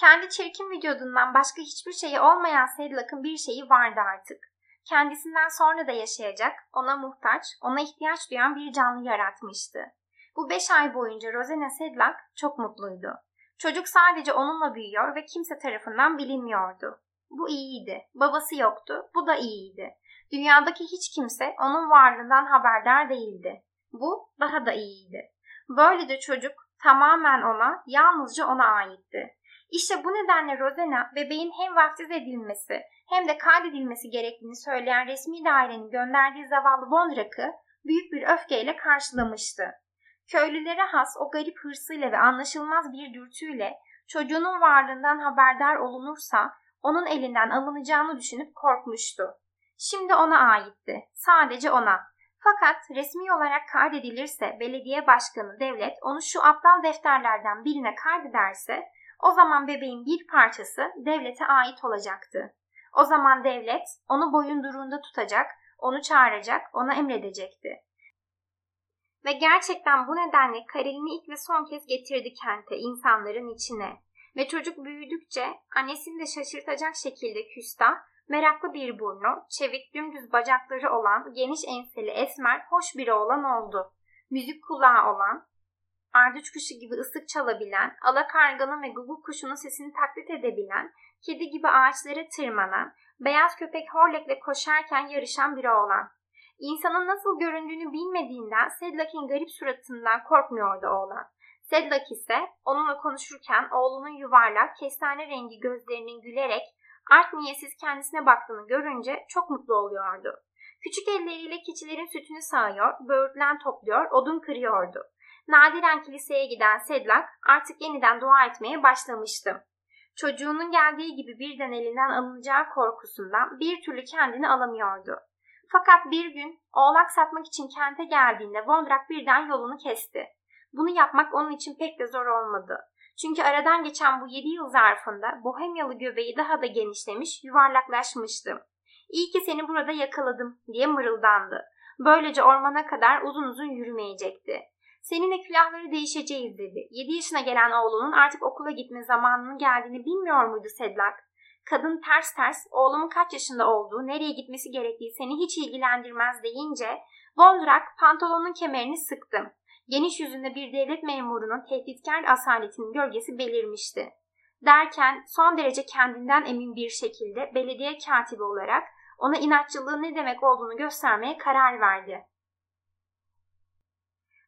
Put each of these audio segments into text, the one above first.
Kendi çirkin vücudundan başka hiçbir şeyi olmayan Sedlak'ın bir şeyi vardı artık. Kendisinden sonra da yaşayacak, ona muhtaç, ona ihtiyaç duyan bir canlı yaratmıştı. Bu beş ay boyunca Rosena Sedlak çok mutluydu. Çocuk sadece onunla büyüyor ve kimse tarafından bilinmiyordu. Bu iyiydi. Babası yoktu. Bu da iyiydi. Dünyadaki hiç kimse onun varlığından haberdar değildi. Bu daha da iyiydi. Böylece çocuk tamamen ona, yalnızca ona aitti. İşte bu nedenle Rosena bebeğin hem vaftiz edilmesi hem de kaydedilmesi gerektiğini söyleyen resmi dairenin gönderdiği zavallı Bondrak'ı büyük bir öfkeyle karşılamıştı. Köylülere has o garip hırsıyla ve anlaşılmaz bir dürtüyle çocuğunun varlığından haberdar olunursa onun elinden alınacağını düşünüp korkmuştu. Şimdi ona aitti. Sadece ona. Fakat resmi olarak kaydedilirse belediye başkanı devlet onu şu aptal defterlerden birine kaydederse o zaman bebeğin bir parçası devlete ait olacaktı. O zaman devlet onu boyunduruğunda tutacak, onu çağıracak, ona emredecekti. Ve gerçekten bu nedenle Karelin'i ilk ve son kez getirdi kente, insanların içine. Ve çocuk büyüdükçe annesini de şaşırtacak şekilde küstah, meraklı bir burnu, çevik dümdüz bacakları olan, geniş enseli esmer, hoş biri olan oldu. Müzik kulağı olan, ardıç kuşu gibi ısık çalabilen, alakarganın ve guguk kuşunun sesini taklit edebilen, kedi gibi ağaçlara tırmanan, beyaz köpek Horlek'le koşarken yarışan biri olan. İnsanın nasıl göründüğünü bilmediğinden Sedlak'in garip suratından korkmuyordu oğlan. Sedlak ise onunla konuşurken oğlunun yuvarlak, kestane rengi gözlerinin gülerek art niyetsiz kendisine baktığını görünce çok mutlu oluyordu. Küçük elleriyle keçilerin sütünü sağıyor, böğürtlen topluyor, odun kırıyordu. Nadiren kiliseye giden Sedlak artık yeniden dua etmeye başlamıştı. Çocuğunun geldiği gibi birden elinden alınacağı korkusundan bir türlü kendini alamıyordu. Fakat bir gün oğlak satmak için kente geldiğinde Vondrak birden yolunu kesti. Bunu yapmak onun için pek de zor olmadı. Çünkü aradan geçen bu yedi yıl zarfında Bohemyalı göbeği daha da genişlemiş, yuvarlaklaşmıştı. İyi ki seni burada yakaladım diye mırıldandı. Böylece ormana kadar uzun uzun yürümeyecekti. Seninle külahları değişeceğiz dedi. Yedi yaşına gelen oğlunun artık okula gitme zamanının geldiğini bilmiyor muydu Sedlak? Kadın ters ters oğlumun kaç yaşında olduğu, nereye gitmesi gerektiği seni hiç ilgilendirmez deyince Voldrak pantolonun kemerini sıktı. Geniş yüzünde bir devlet memurunun tehditkar asaletinin gölgesi belirmişti. Derken son derece kendinden emin bir şekilde belediye katibi olarak ona inatçılığı ne demek olduğunu göstermeye karar verdi.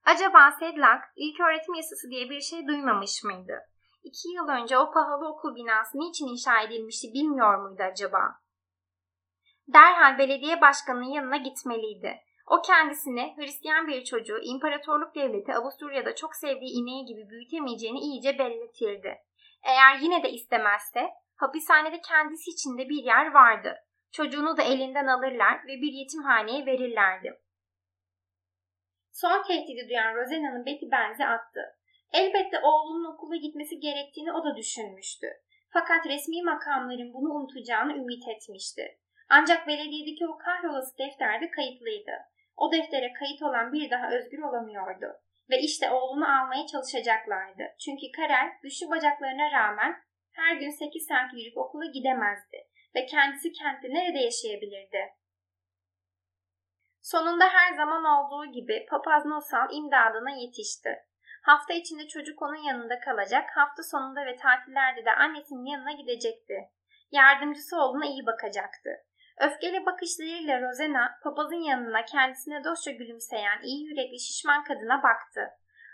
Acaba Sedlak ilk öğretim yasası diye bir şey duymamış mıydı? İki yıl önce o pahalı okul binası niçin inşa edilmişti bilmiyor muydu acaba? Derhal belediye başkanının yanına gitmeliydi. O kendisine Hristiyan bir çocuğu İmparatorluk Devleti Avusturya'da çok sevdiği ineği gibi büyütemeyeceğini iyice belletirdi. Eğer yine de istemezse hapishanede kendisi için de bir yer vardı. Çocuğunu da elinden alırlar ve bir yetimhaneye verirlerdi. Son tehdidi duyan Rosena'nın Betty benzi attı. Elbette oğlunun okula gitmesi gerektiğini o da düşünmüştü. Fakat resmi makamların bunu unutacağını ümit etmişti. Ancak belediyedeki o kahrolası defterde kayıtlıydı. O deftere kayıt olan bir daha özgür olamıyordu. Ve işte oğlunu almaya çalışacaklardı. Çünkü Karel güçlü bacaklarına rağmen her gün 8 saat yürüyüp okula gidemezdi. Ve kendisi kentte nerede yaşayabilirdi? Sonunda her zaman olduğu gibi papaz Nosal imdadına yetişti. Hafta içinde çocuk onun yanında kalacak, hafta sonunda ve tatillerde de annesinin yanına gidecekti. Yardımcısı oğluna iyi bakacaktı. Öfkeli bakışlarıyla Rosena papazın yanına kendisine dostça gülümseyen iyi yürekli şişman kadına baktı.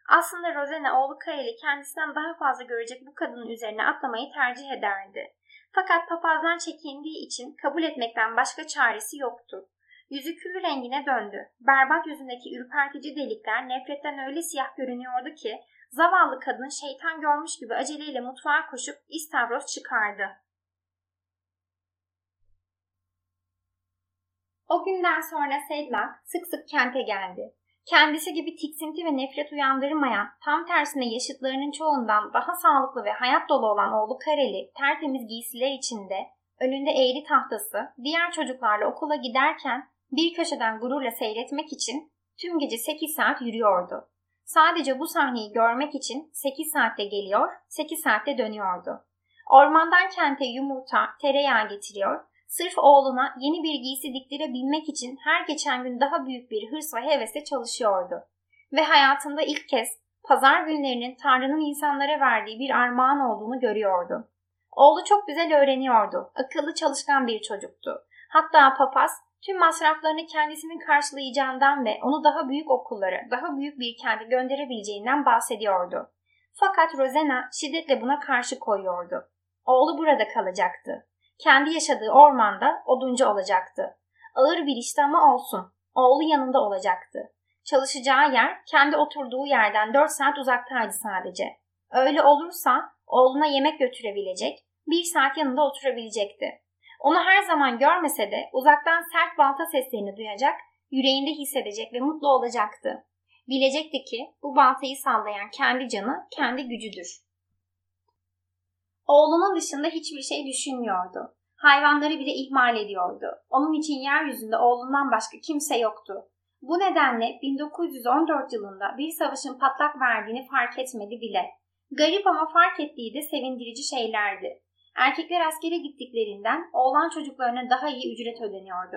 Aslında Rosena oğlu Karel'i kendisinden daha fazla görecek bu kadının üzerine atlamayı tercih ederdi. Fakat papazdan çekindiği için kabul etmekten başka çaresi yoktu. Yüzü kül rengine döndü. Berbat yüzündeki ürpertici delikler nefretten öyle siyah görünüyordu ki zavallı kadın şeytan görmüş gibi aceleyle mutfağa koşup istavros çıkardı. O günden sonra Sedlak sık sık kente geldi. Kendisi gibi tiksinti ve nefret uyandırmayan, tam tersine yaşıtlarının çoğundan daha sağlıklı ve hayat dolu olan oğlu Kareli tertemiz giysiler içinde, önünde eğri tahtası, diğer çocuklarla okula giderken bir köşeden gururla seyretmek için tüm gece 8 saat yürüyordu. Sadece bu sahneyi görmek için 8 saatte geliyor, 8 saatte dönüyordu. Ormandan kente yumurta, tereyağı getiriyor, sırf oğluna yeni bir giysi diktirebilmek için her geçen gün daha büyük bir hırs ve hevesle çalışıyordu. Ve hayatında ilk kez pazar günlerinin Tanrı'nın insanlara verdiği bir armağan olduğunu görüyordu. Oğlu çok güzel öğreniyordu, akıllı çalışkan bir çocuktu. Hatta papaz tüm masraflarını kendisinin karşılayacağından ve onu daha büyük okullara, daha büyük bir kente gönderebileceğinden bahsediyordu. Fakat Rosena şiddetle buna karşı koyuyordu. Oğlu burada kalacaktı. Kendi yaşadığı ormanda oduncu olacaktı. Ağır bir işte ama olsun. Oğlu yanında olacaktı. Çalışacağı yer kendi oturduğu yerden 4 saat uzaktaydı sadece. Öyle olursa oğluna yemek götürebilecek, bir saat yanında oturabilecekti. Onu her zaman görmese de uzaktan sert balta seslerini duyacak, yüreğinde hissedecek ve mutlu olacaktı. Bilecekti ki bu baltayı sallayan kendi canı, kendi gücüdür. Oğlunun dışında hiçbir şey düşünmüyordu. Hayvanları bile ihmal ediyordu. Onun için yeryüzünde oğlundan başka kimse yoktu. Bu nedenle 1914 yılında bir savaşın patlak verdiğini fark etmedi bile. Garip ama fark ettiği de sevindirici şeylerdi. Erkekler askere gittiklerinden oğlan çocuklarına daha iyi ücret ödeniyordu.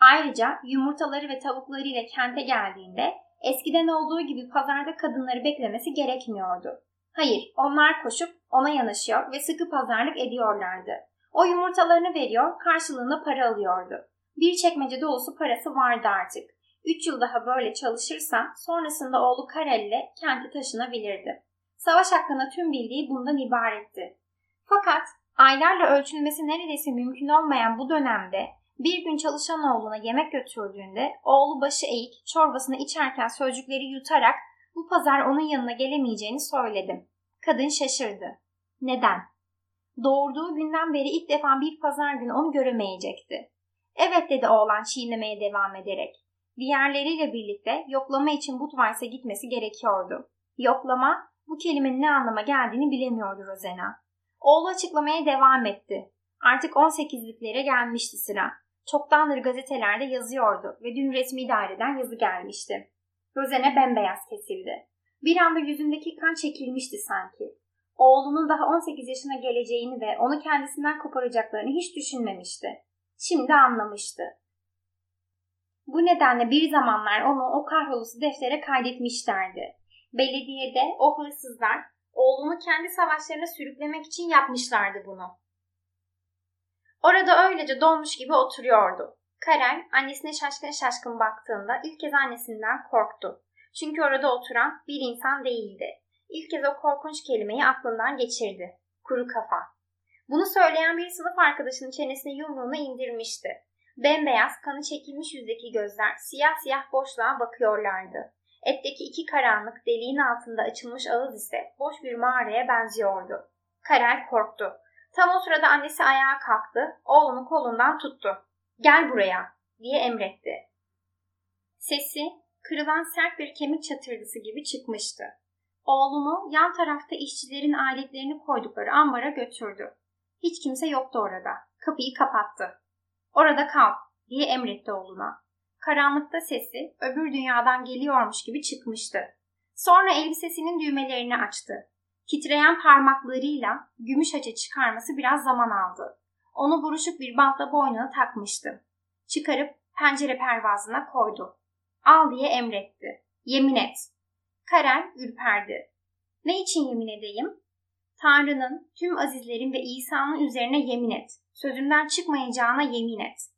Ayrıca yumurtaları ve tavuklarıyla kente geldiğinde eskiden olduğu gibi pazarda kadınları beklemesi gerekmiyordu. Hayır, onlar koşup ona yanaşıyor ve sıkı pazarlık ediyorlardı. O yumurtalarını veriyor, karşılığında para alıyordu. Bir çekmece dolusu parası vardı artık. Üç yıl daha böyle çalışırsa sonrasında oğlu Karel'le kenti taşınabilirdi. Savaş hakkında tüm bildiği bundan ibaretti. Fakat aylarla ölçülmesi neredeyse mümkün olmayan bu dönemde bir gün çalışan oğluna yemek götürdüğünde oğlu başı eğik çorbasını içerken sözcükleri yutarak bu pazar onun yanına gelemeyeceğini söyledim. Kadın şaşırdı. Neden? Doğurduğu günden beri ilk defa bir pazar günü onu göremeyecekti. Evet dedi oğlan çiğnemeye devam ederek. Diğerleriyle birlikte yoklama için Budweis'e gitmesi gerekiyordu. Yoklama, bu kelimenin ne anlama geldiğini bilemiyordu Rosena. Oğlu açıklamaya devam etti. Artık 18'liklere gelmişti sıra. Çoktandır gazetelerde yazıyordu ve dün resmi daireden yazı gelmişti. Rosena bembeyaz kesildi. Bir anda yüzündeki kan çekilmişti sanki. Oğlunun daha 18 yaşına geleceğini ve onu kendisinden koparacaklarını hiç düşünmemişti. Şimdi anlamıştı. Bu nedenle bir zamanlar onu o kahrolusu deftere kaydetmişlerdi. Belediyede o hırsızlar oğlunu kendi savaşlarına sürüklemek için yapmışlardı bunu. Orada öylece dolmuş gibi oturuyordu. Karel annesine şaşkın şaşkın baktığında ilk kez annesinden korktu. Çünkü orada oturan bir insan değildi. İlk kez o korkunç kelimeyi aklından geçirdi. Kuru kafa. Bunu söyleyen bir sınıf arkadaşının çenesine yumruğunu indirmişti. Bembeyaz, kanı çekilmiş yüzdeki gözler siyah siyah boşluğa bakıyorlardı. Etteki iki karanlık deliğin altında açılmış ağız ise boş bir mağaraya benziyordu. Karel korktu. Tam o sırada annesi ayağa kalktı, oğlunu kolundan tuttu. Gel buraya diye emretti. Sesi kırılan sert bir kemik çatırdısı gibi çıkmıştı. Oğlunu yan tarafta işçilerin aletlerini koydukları ambara götürdü. Hiç kimse yoktu orada. Kapıyı kapattı. Orada kal diye emretti oğluna. Karanlıkta sesi öbür dünyadan geliyormuş gibi çıkmıştı. Sonra elbisesinin düğmelerini açtı. Titreyen parmaklarıyla gümüş haça çıkarması biraz zaman aldı. Onu buruşuk bir bantla boynuna takmıştı. Çıkarıp pencere pervazına koydu. Al diye emretti. Yemin et. Karen ürperdi. Ne için yemin edeyim? Tanrı'nın, tüm azizlerin ve İsa'nın üzerine yemin et. Sözümden çıkmayacağına yemin et.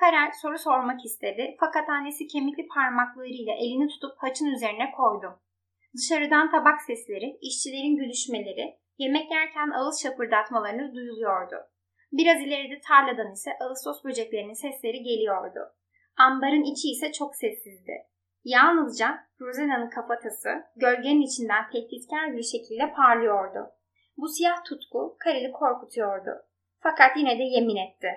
Karel soru sormak istedi fakat annesi kemikli parmaklarıyla elini tutup haçın üzerine koydu. Dışarıdan tabak sesleri, işçilerin gülüşmeleri, yemek yerken ağız şapırdatmalarını duyuluyordu. Biraz ileride tarladan ise ağustos böceklerinin sesleri geliyordu. Ambarın içi ise çok sessizdi. Yalnızca Rosena'nın kafatası gölgenin içinden tehditkar bir şekilde parlıyordu. Bu siyah tutku Karel'i korkutuyordu. Fakat yine de yemin etti.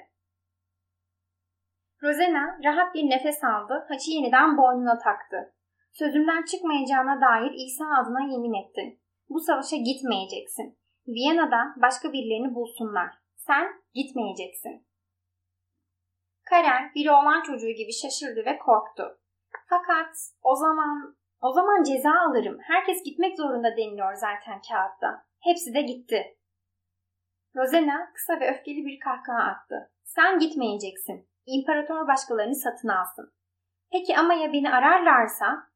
Rosena rahat bir nefes aldı, haçı yeniden boynuna taktı. Sözümden çıkmayacağına dair İsa adına yemin ettin. Bu savaşa gitmeyeceksin. Viyana'dan başka birilerini bulsunlar. Sen gitmeyeceksin. Karen bir oğlan çocuğu gibi şaşırdı ve korktu. Fakat o zaman o zaman ceza alırım. Herkes gitmek zorunda deniliyor zaten kağıtta. Hepsi de gitti. Rosena kısa ve öfkeli bir kahkaha attı. Sen gitmeyeceksin. İmparator başkalarını satın alsın. Peki ama ya beni ararlarsa?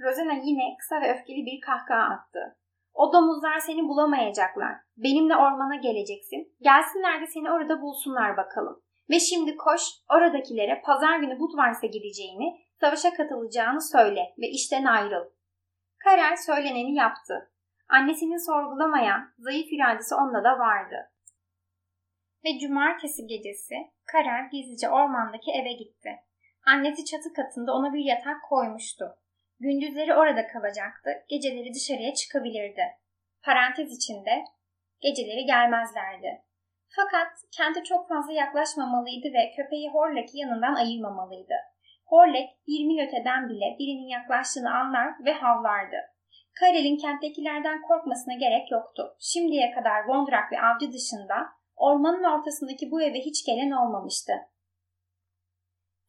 Rosena yine kısa ve öfkeli bir kahkaha attı. O domuzlar seni bulamayacaklar. Benimle ormana geleceksin. Gelsinler de seni orada bulsunlar bakalım. Ve şimdi koş oradakilere pazar günü Budvars'a gideceğini, savaşa katılacağını söyle ve işten ayrıl. Karel söyleneni yaptı. Annesinin sorgulamayan, zayıf iradesi onda da vardı. Ve cumartesi gecesi Karel gizlice ormandaki eve gitti. Annesi çatı katında ona bir yatak koymuştu. Gündüzleri orada kalacaktı, geceleri dışarıya çıkabilirdi. Parantez içinde geceleri gelmezlerdi. Fakat kente çok fazla yaklaşmamalıydı ve köpeği Horlek'i yanından ayırmamalıydı. Horlek bir mil öteden bile birinin yaklaştığını anlar ve havlardı. Karel'in kenttekilerden korkmasına gerek yoktu. Şimdiye kadar Vondrak ve avcı dışında ormanın ortasındaki bu eve hiç gelen olmamıştı.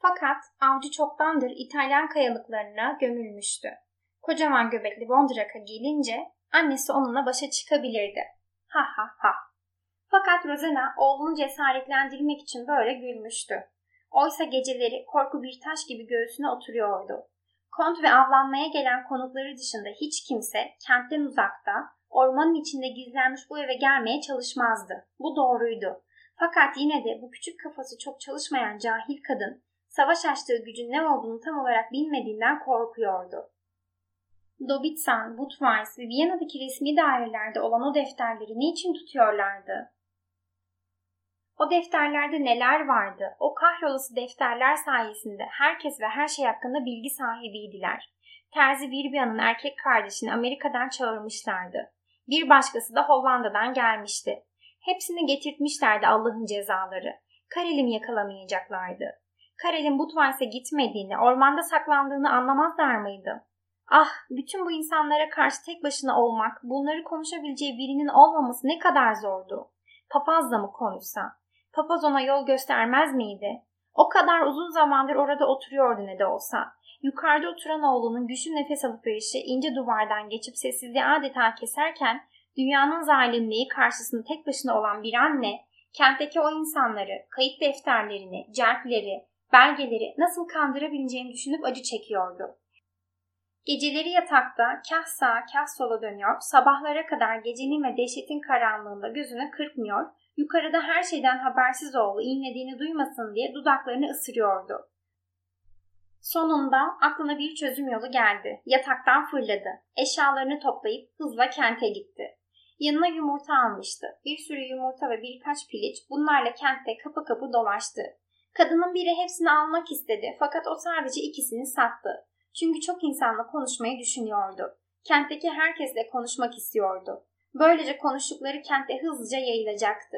Fakat avcı çoktandır İtalyan kayalıklarına gömülmüştü. Kocaman göbekli Vondrak'a gelince annesi onunla başa çıkabilirdi. Ha ha ha. Fakat Rosena oğlunu cesaretlendirmek için böyle gülmüştü. Oysa geceleri korku bir taş gibi göğsüne oturuyordu. Kont ve avlanmaya gelen konukları dışında hiç kimse kentten uzakta, ormanın içinde gizlenmiş bu eve gelmeye çalışmazdı. Bu doğruydu. Fakat yine de bu küçük kafası çok çalışmayan cahil kadın, savaş açtığı gücün ne olduğunu tam olarak bilmediğinden korkuyordu. Dobitsan, Budweis ve Viyana'daki resmi dairelerde olan o defterleri niçin tutuyorlardı? O defterlerde neler vardı? O kahrolası defterler sayesinde herkes ve her şey hakkında bilgi sahibiydiler. Terzi Virbia'nın erkek kardeşini Amerika'dan çağırmışlardı. Bir başkası da Hollanda'dan gelmişti. Hepsini getirtmişlerdi Allah'ın cezaları. Karel'imi yakalamayacaklardı. Karel'in Budweis'e gitmediğini, ormanda saklandığını anlamazlar mıydı? Ah, bütün bu insanlara karşı tek başına olmak, bunları konuşabileceği birinin olmaması ne kadar zordu. Papazla mı konuşsa? Papaz ona yol göstermez miydi? O kadar uzun zamandır orada oturuyordu ne de olsa. Yukarıda oturan oğlunun güçlü nefes alıp verişi ince duvardan geçip sessizliği adeta keserken dünyanın zalimliği karşısında tek başına olan bir anne kentteki o insanları, kayıt defterlerini, cerkleri, belgeleri nasıl kandırabileceğini düşünüp acı çekiyordu. Geceleri yatakta kah sağa kah sola dönüyor, sabahlara kadar gecenin ve dehşetin karanlığında gözünü kırpmıyor, yukarıda her şeyden habersiz oğlu inlediğini duymasın diye dudaklarını ısırıyordu. Sonunda aklına bir çözüm yolu geldi. Yataktan fırladı. Eşyalarını toplayıp hızla kente gitti. Yanına yumurta almıştı. Bir sürü yumurta ve birkaç piliç bunlarla kentte kapı kapı dolaştı. Kadının biri hepsini almak istedi fakat o sadece ikisini sattı. Çünkü çok insanla konuşmayı düşünüyordu. Kentteki herkesle konuşmak istiyordu. Böylece konuştukları kentte hızlıca yayılacaktı.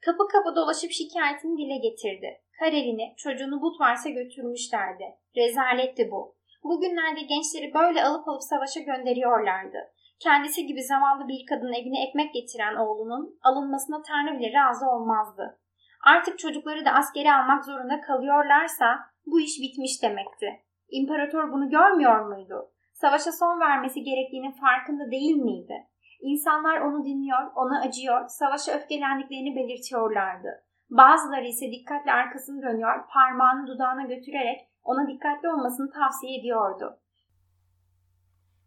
Kapı kapı dolaşıp şikayetini dile getirdi. Karelini, çocuğunu Budvars'a götürmüşlerdi. Rezaletti bu. Bugünlerde gençleri böyle alıp alıp savaşa gönderiyorlardı. Kendisi gibi zavallı bir kadın evine ekmek getiren oğlunun alınmasına Tanrı bile razı olmazdı. Artık çocukları da askere almak zorunda kalıyorlarsa bu iş bitmiş demekti. İmparator bunu görmüyor muydu? Savaşa son vermesi gerektiğinin farkında değil miydi? İnsanlar onu dinliyor, ona acıyor, savaşa öfkelendiklerini belirtiyorlardı. Bazıları ise dikkatle arkasını dönüyor, parmağını dudağına götürerek ona dikkatli olmasını tavsiye ediyordu.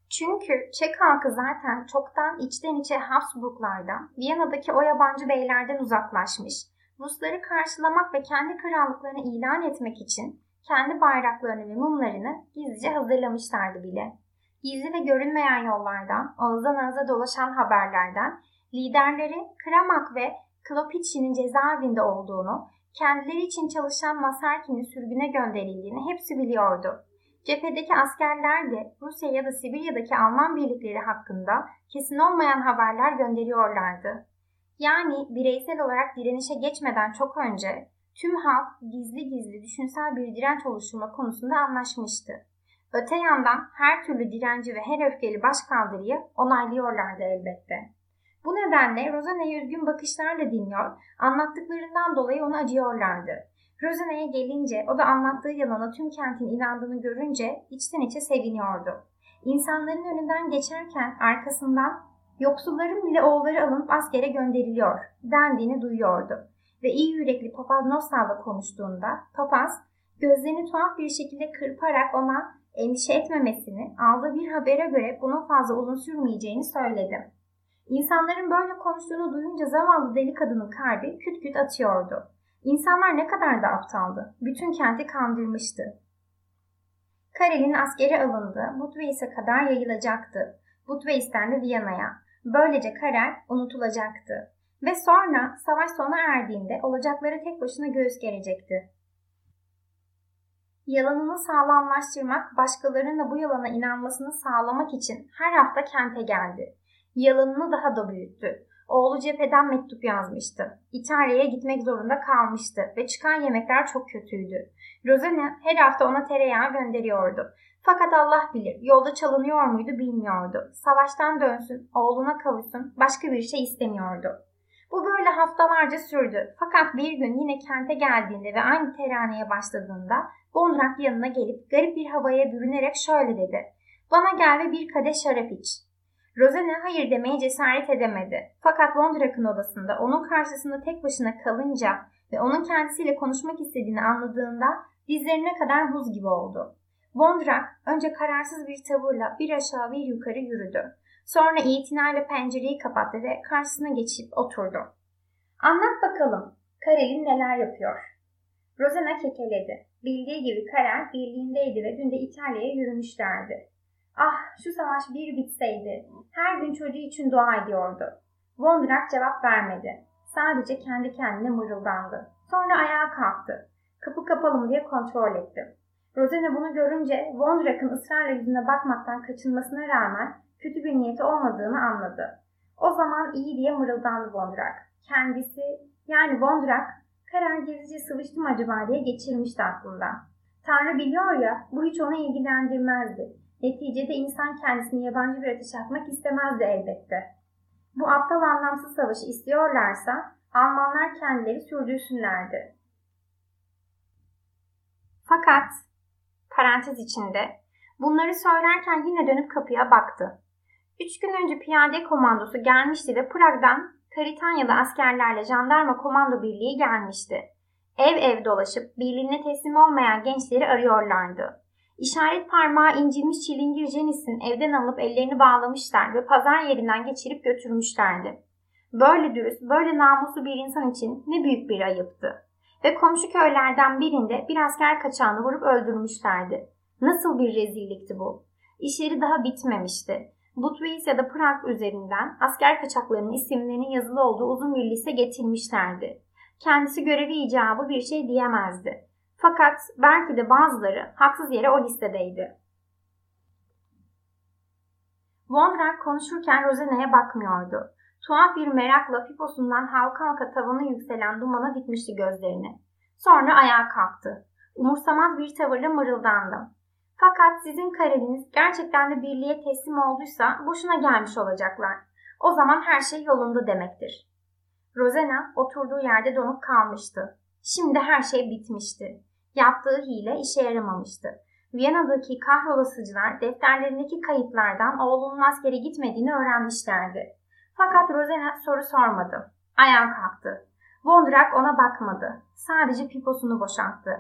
Çünkü Çek halkı zaten çoktan içten içe Habsburglardan, Viyana'daki o yabancı beylerden uzaklaşmış. Rusları karşılamak ve kendi krallıklarını ilan etmek için kendi bayraklarını ve mumlarını gizlice hazırlamışlardı bile. Gizli ve görünmeyen yollardan, ağızdan ağıza dolaşan haberlerden liderleri Kramak ve Klopitsch'in cezaevinde olduğunu, kendileri için çalışan Masarkin'in sürgüne gönderildiğini hepsi biliyordu. Cephedeki askerler de Rusya ya da Sibirya'daki Alman birlikleri hakkında kesin olmayan haberler gönderiyorlardı. Yani bireysel olarak direnişe geçmeden çok önce tüm halk gizli gizli düşünsel bir direnç oluşturma konusunda anlaşmıştı. Öte yandan her türlü direnci ve her öfkeli başkaldırıyı onaylıyorlardı elbette. Bu nedenle Rosana'yı üzgün bakışlarla dinliyor, anlattıklarından dolayı ona acıyorlardı. Rosana'ya gelince o da anlattığı yalana tüm kentin inandığını görünce içten içe seviniyordu. İnsanların önünden geçerken arkasından Yoksulların bile oğulları alınıp askere gönderiliyor dendiğini duyuyordu. Ve iyi yürekli papaz Nostal'la konuştuğunda papaz gözlerini tuhaf bir şekilde kırparak ona endişe etmemesini, aldığı bir habere göre bunun fazla uzun sürmeyeceğini söyledi. İnsanların böyle konuştuğunu duyunca zavallı deli kadının kalbi küt küt atıyordu. İnsanlar ne kadar da aptaldı. Bütün kenti kandırmıştı. Karel'in askeri alındı, Budweis'e kadar yayılacaktı. Budweis'ten de Viyana'ya. Böylece Karel unutulacaktı. Ve sonra savaş sona erdiğinde olacakları tek başına göğüs gerecekti. Yalanını sağlamlaştırmak, başkalarının da bu yalana inanmasını sağlamak için her hafta kente geldi. Yalanını daha da büyüttü. Oğlu cepheden mektup yazmıştı. İtalya'ya gitmek zorunda kalmıştı ve çıkan yemekler çok kötüydü. Rosena her hafta ona tereyağı gönderiyordu. Fakat Allah bilir yolda çalınıyor muydu bilmiyordu. Savaştan dönsün, oğluna kavuşsun, başka bir şey istemiyordu. Bu böyle haftalarca sürdü. Fakat bir gün yine kente geldiğinde ve aynı teraneye başladığında Bondrak yanına gelip garip bir havaya bürünerek şöyle dedi. Bana gel ve bir kadeh şarap iç. Rosena hayır demeye cesaret edemedi. Fakat Wondrak'ın odasında onun karşısında tek başına kalınca ve onun kendisiyle konuşmak istediğini anladığında dizlerine kadar buz gibi oldu. Wondrak önce kararsız bir tavırla bir aşağı bir yukarı yürüdü. Sonra itinayla pencereyi kapattı ve karşısına geçip oturdu. Anlat bakalım, Karel'in neler yapıyor? Rosena kekeledi. Bildiği gibi Karel birliğindeydi ve dün de İtalya'ya yürümüşlerdi. Ah şu savaş bir bitseydi. Her gün çocuğu için dua ediyordu. Wondrak cevap vermedi. Sadece kendi kendine mırıldandı. Sonra ayağa kalktı. Kapı kapalı mı diye kontrol etti. Rosena bunu görünce Wondrak'ın ısrarla yüzüne bakmaktan kaçınmasına rağmen kötü bir niyeti olmadığını anladı. O zaman iyi diye mırıldandı Wondrak. Kendisi yani Wondrak karar gezici sıvıştım acaba diye geçirmişti aklından. Tanrı biliyor ya bu hiç onu ilgilendirmezdi. Neticede insan kendisini yabancı bir ateş atmak istemezdi elbette. Bu aptal anlamsız savaşı istiyorlarsa Almanlar kendileri sürdürsünlerdi. Fakat parantez içinde bunları söylerken yine dönüp kapıya baktı. Üç gün önce piyade komandosu gelmişti ve Prag'dan Karitanyalı askerlerle jandarma komando birliği gelmişti. Ev ev dolaşıp birliğine teslim olmayan gençleri arıyorlardı. İşaret parmağı incinmiş çilingir Jenis'in evden alıp ellerini bağlamışlar ve pazar yerinden geçirip götürmüşlerdi. Böyle dürüst, böyle namuslu bir insan için ne büyük bir ayıptı. Ve komşu köylerden birinde bir asker kaçağını vurup öldürmüşlerdi. Nasıl bir rezillikti bu? İşleri daha bitmemişti. Budweis ya da Prag üzerinden asker kaçaklarının isimlerinin yazılı olduğu uzun bir liste getirmişlerdi. Kendisi görevi icabı bir şey diyemezdi. Fakat belki de bazıları haksız yere o listedeydi. Wondrak konuşurken Rosena'ya bakmıyordu. Tuhaf bir merakla piposundan halka halka tavana yükselen dumana dikmişti gözlerini. Sonra ayağa kalktı. Umursamaz bir tavırla mırıldandı. Fakat sizin kareliniz gerçekten de birliğe teslim olduysa boşuna gelmiş olacaklar. O zaman her şey yolunda demektir. Rosena oturduğu yerde donup kalmıştı. Şimdi her şey bitmişti. Yaptığı hile işe yaramamıştı. Viyana'daki kahrolasıcılar defterlerindeki kayıtlardan oğlunun askere gitmediğini öğrenmişlerdi. Fakat Rosena soru sormadı. Ayağa kalktı. Wondrak ona bakmadı. Sadece piposunu boşalttı.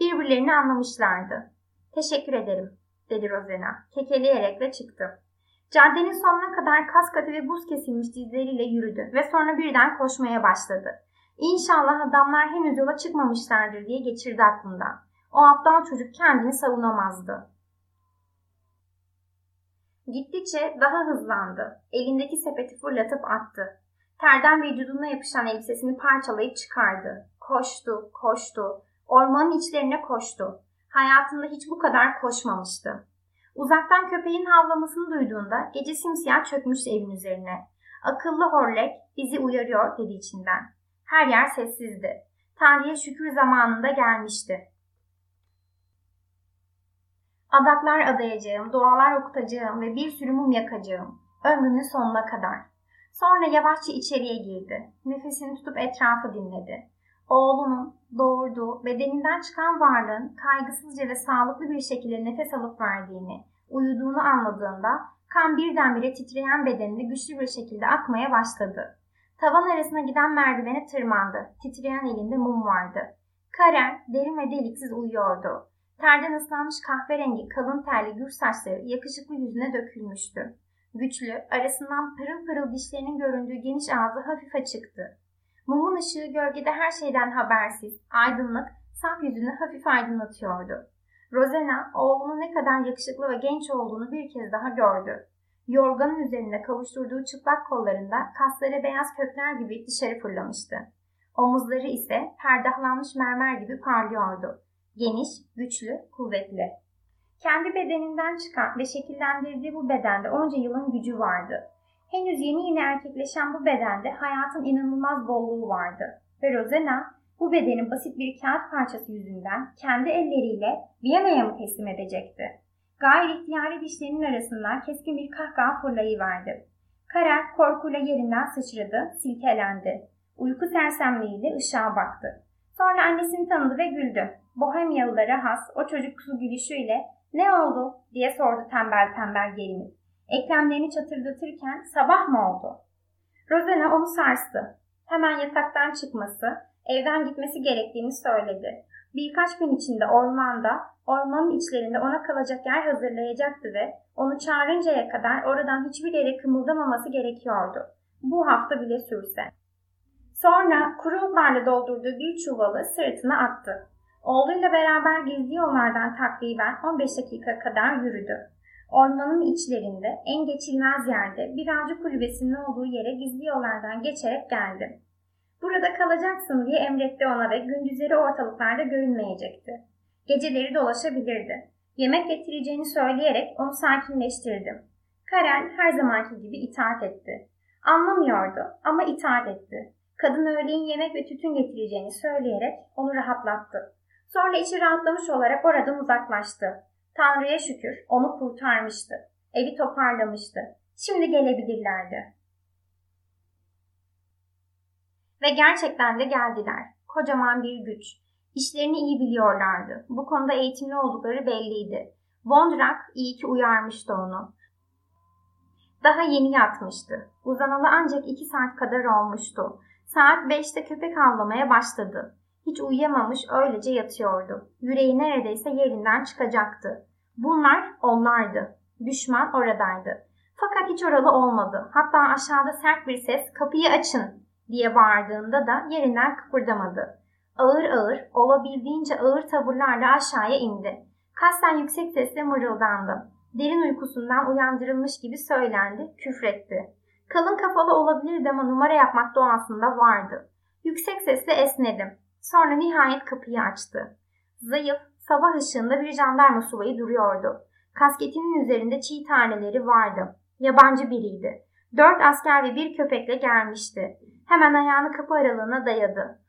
Birbirlerini anlamışlardı. Teşekkür ederim, dedi Rosena, kekeleyerek ve çıktı. Caddenin sonuna kadar kas ve buz kesilmiş dizleriyle yürüdü ve sonra birden koşmaya başladı. İnşallah adamlar henüz yola çıkmamışlardır diye geçirdi aklından. O aptal çocuk kendini savunamazdı. Gittikçe daha hızlandı. Elindeki sepeti fırlatıp attı. Terden vücuduna yapışan elbisesini parçalayıp çıkardı. Koştu, koştu. Ormanın içlerine koştu. Hayatında hiç bu kadar koşmamıştı. Uzaktan köpeğin havlamasını duyduğunda gece simsiyah çökmüştü evin üzerine. Akıllı horlek bizi uyarıyor dedi içinden. Her yer sessizdi. Tanrı'ya şükür zamanında gelmişti. Adaklar adayacağım, dualar okutacağım ve bir sürü mum yakacağım. Ömrümün sonuna kadar. Sonra yavaşça içeriye girdi. Nefesini tutup etrafı dinledi. Oğlunun doğurduğu, bedeninden çıkan varlığın kaygısızca ve sağlıklı bir şekilde nefes alıp verdiğini, uyuduğunu anladığında Kan birdenbire titreyen bedeninde güçlü bir şekilde akmaya başladı. Tavan arasına giden merdivene tırmandı. Titreyen elinde mum vardı. Karen derin ve deliksiz uyuyordu. Terden ıslanmış kahverengi kalın terli gür saçları yakışıklı yüzüne dökülmüştü. Güçlü, arasından pırıl pırıl dişlerinin göründüğü geniş ağzı hafif açıktı. Mumun ışığı gölgede her şeyden habersiz, aydınlık, saf yüzünü hafif aydınlatıyordu. Rosena, oğlunun ne kadar yakışıklı ve genç olduğunu bir kez daha gördü. Yorganın üzerinde kavuşturduğu çıplak kollarında kasları beyaz kökler gibi dışarı fırlamıştı. Omuzları ise perdahlanmış mermer gibi parlıyordu. Geniş, güçlü, kuvvetli. Kendi bedeninden çıkan ve şekillendirdiği bu bedende onca yılın gücü vardı. Henüz yeni yeni erkekleşen bu bedende hayatın inanılmaz bolluğu vardı. Ve Rosena bu bedenin basit bir kağıt parçası yüzünden kendi elleriyle Viyana'ya mı teslim edecekti? Gayri ihtiyari dişlerinin arasından keskin bir kahkaha fırlayıverdi. Karen korkuyla yerinden sıçradı, silkelendi. Uyku sersemliğiyle ışığa baktı. Sonra annesini tanıdı ve güldü. Bohemyalılara has o çocuksu gülüşüyle ne oldu diye sordu tembel tembel gelinip. Eklemlerini çatırdatırken sabah mı oldu? Rosena onu sarstı. Hemen yataktan çıkması, evden gitmesi gerektiğini söyledi. Birkaç gün içinde ormanda, ormanın içlerinde ona kalacak yer hazırlayacaktı ve onu çağırıncaya kadar oradan hiçbir yere kımıldamaması gerekiyordu. Bu hafta bile sürse. Sonra kuru otlarla doldurduğu bir çuvalı sırtına attı. Oğluyla beraber gizli yollardan takriben 15 dakika kadar yürüdü. Ormanın içlerinde en geçilmez yerde bir avcı kulübesinin olduğu yere gizli yollardan geçerek geldi. Burada kalacaksın diye emretti ona ve gündüzleri ortalıklarda görünmeyecekti. Geceleri dolaşabilirdi. Yemek getireceğini söyleyerek onu sakinleştirdim. Karen her zamanki gibi itaat etti. Anlamıyordu ama itaat etti. Kadın öğleyin yemek ve tütün getireceğini söyleyerek onu rahatlattı. Sonra içi rahatlamış olarak oradan uzaklaştı. Tanrı'ya şükür onu kurtarmıştı. Evi toparlamıştı. Şimdi gelebilirlerdi. Ve gerçekten de geldiler. Kocaman bir güç. İşlerini iyi biliyorlardı. Bu konuda eğitimli oldukları belliydi. Vondrak iyi ki uyarmıştı onu. Daha yeni yatmıştı. Uzanalı ancak iki saat kadar olmuştu. Saat beşte köpek avlamaya başladı. Hiç uyuyamamış öylece yatıyordu. Yüreği neredeyse yerinden çıkacaktı. Bunlar onlardı. Düşman oradaydı. Fakat hiç oralı olmadı. Hatta aşağıda sert bir ses kapıyı açın diye bağırdığında da yerinden kıpırdamadı. Ağır ağır, olabildiğince ağır tavırlarla aşağıya indi. Kasten yüksek sesle mırıldandı. Derin uykusundan uyandırılmış gibi söylendi, küfretti. Kalın kafalı olabilirdi ama numara yapmak doğasında vardı. Yüksek sesle esnedim. Sonra nihayet kapıyı açtı. Zayıf, sabah ışığında bir jandarma subayı duruyordu. Kasketinin üzerinde çiğ taneleri vardı. Yabancı biriydi. Dört asker ve bir köpekle gelmişti. Hemen ayağını kapı aralığına dayadı.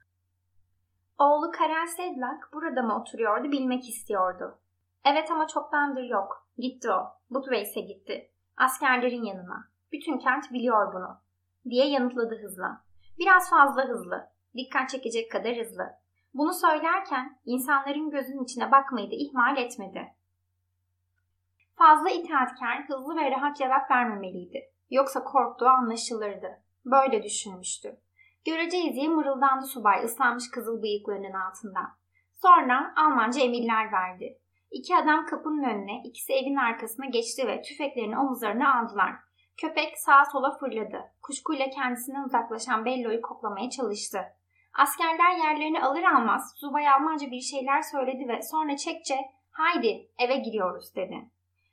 Oğlu Karen Sedlak burada mı oturuyordu bilmek istiyordu. Evet ama çoktandır yok. Gitti o. Butways'e gitti. Askerlerin yanına. Bütün kent biliyor bunu. Diye yanıtladı hızla. Biraz fazla hızlı. Dikkat çekecek kadar hızlı. Bunu söylerken insanların gözünün içine bakmayı da ihmal etmedi. Fazla itaatkar, hızlı ve rahat cevap vermemeliydi. Yoksa korktuğu anlaşılırdı. Böyle düşünmüştü. Göreceğiz diye mırıldandı subay ıslanmış kızıl bıyıklarının altından. Sonra Almanca emirler verdi. İki adam kapının önüne, ikisi evin arkasına geçti ve tüfeklerini omuzlarına aldılar. Köpek sağa sola fırladı. Kuşkuyla kendisinden uzaklaşan Bello'yu koklamaya çalıştı. Askerler yerlerini alır almaz subay Almanca bir şeyler söyledi ve sonra çekçe haydi eve giriyoruz dedi.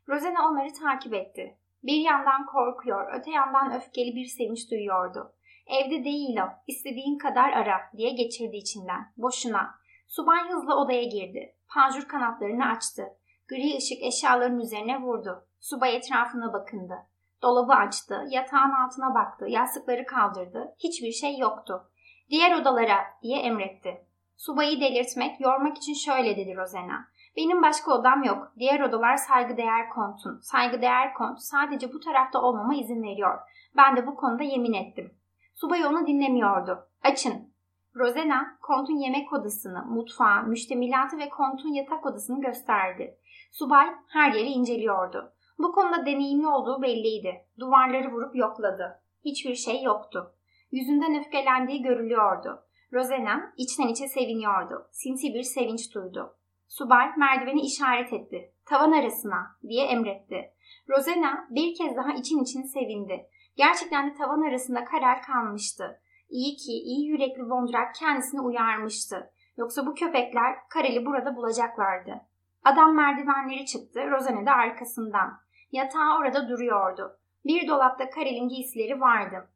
Rosena onları takip etti. Bir yandan korkuyor, öte yandan öfkeli bir sevinç duyuyordu. Evde değil o, istediğin kadar ara diye geçirdi içinden. Boşuna. Subay hızla odaya girdi. Panjur kanatlarını açtı. Gri ışık eşyaların üzerine vurdu. Subay etrafına bakındı. Dolabı açtı, yatağın altına baktı, yastıkları kaldırdı. Hiçbir şey yoktu. Diğer odalara diye emretti. Subayı delirtmek, yormak için şöyle dedi Rosena. Benim başka odam yok. Diğer odalar saygıdeğer kontun. Saygıdeğer kont sadece bu tarafta olmama izin veriyor. Ben de bu konuda yemin ettim. Subay onu dinlemiyordu. Açın. Rosena, kontun yemek odasını, mutfağı, müştemilatı ve kontun yatak odasını gösterdi. Subay her yeri inceliyordu. Bu konuda deneyimli olduğu belliydi. Duvarları vurup yokladı. Hiçbir şey yoktu. Yüzünden öfkelendiği görülüyordu. Rosena içten içe seviniyordu. Sinsi bir sevinç duydu. Subay merdiveni işaret etti. Tavan arasına diye emretti. Rosena bir kez daha için için sevindi. Gerçekten de tavan arasında karar kalmıştı. İyi ki iyi yürekli Vondrak kendisini uyarmıştı. Yoksa bu köpekler Karel'i burada bulacaklardı. Adam merdivenleri çıktı, Rosane de arkasından. Yatağı orada duruyordu. Bir dolapta Karel'in giysileri vardı.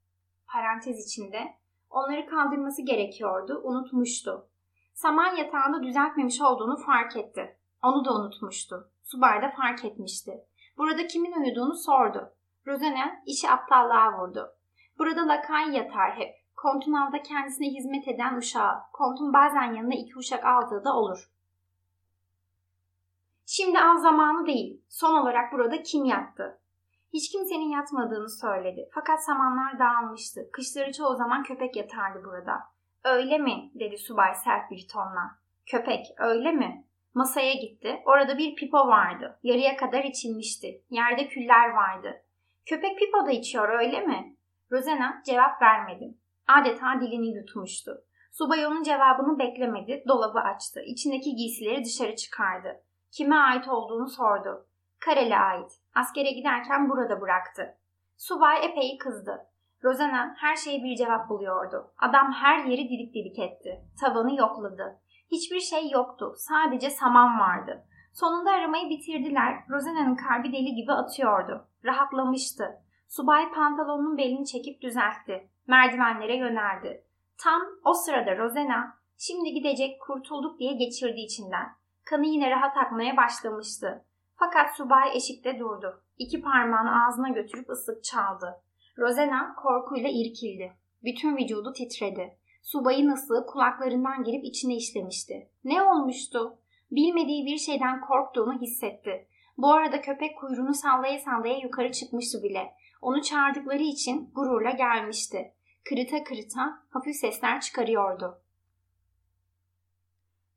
Parantez içinde. Onları kaldırması gerekiyordu, unutmuştu. Saman yatağında düzeltmemiş olduğunu fark etti. Onu da unutmuştu. Subay da fark etmişti. Burada kimin uyuduğunu sordu. Rosane işi aptallığa vurdu. Burada lakay yatar hep. Kontun avda kendisine hizmet eden uşağı. Kontun bazen yanına iki uşak aldığı da olur. Şimdi az zamanı değil. Son olarak burada kim yattı? Hiç kimsenin yatmadığını söyledi. Fakat samanlar dağılmıştı. Kışları çoğu zaman köpek yatardı burada. Öyle mi? dedi subay sert bir tonla. Köpek öyle mi? Masaya gitti. Orada bir pipo vardı. Yarıya kadar içilmişti. Yerde küller vardı. Köpek pipo da içiyor öyle mi? Rosena cevap vermedi. Adeta dilini yutmuştu. Subay onun cevabını beklemedi. Dolabı açtı. İçindeki giysileri dışarı çıkardı. Kime ait olduğunu sordu. Karel'e ait. Askere giderken burada bıraktı. Subay epey kızdı. Rosena her şeye bir cevap buluyordu. Adam her yeri didik didik etti. Tavanı yokladı. Hiçbir şey yoktu. Sadece saman vardı. Sonunda aramayı bitirdiler. Rosena'nın kalbi deli gibi atıyordu. Rahatlamıştı. Subay pantolonunun belini çekip düzeltti. Merdivenlere yöneldi. Tam o sırada Rosena şimdi gidecek kurtulduk diye geçirdi içinden. Kanı yine rahat akmaya başlamıştı. Fakat subay eşikte durdu. İki parmağını ağzına götürüp ıslık çaldı. Rosena korkuyla irkildi. Bütün vücudu titredi. Subayın ıslığı kulaklarından girip içine işlemişti. Ne olmuştu? Bilmediği bir şeyden korktuğunu hissetti. Bu arada köpek kuyruğunu sallaya sallaya yukarı çıkmıştı bile. Onu çağırdıkları için gururla gelmişti. Kırıta kırıta hafif sesler çıkarıyordu.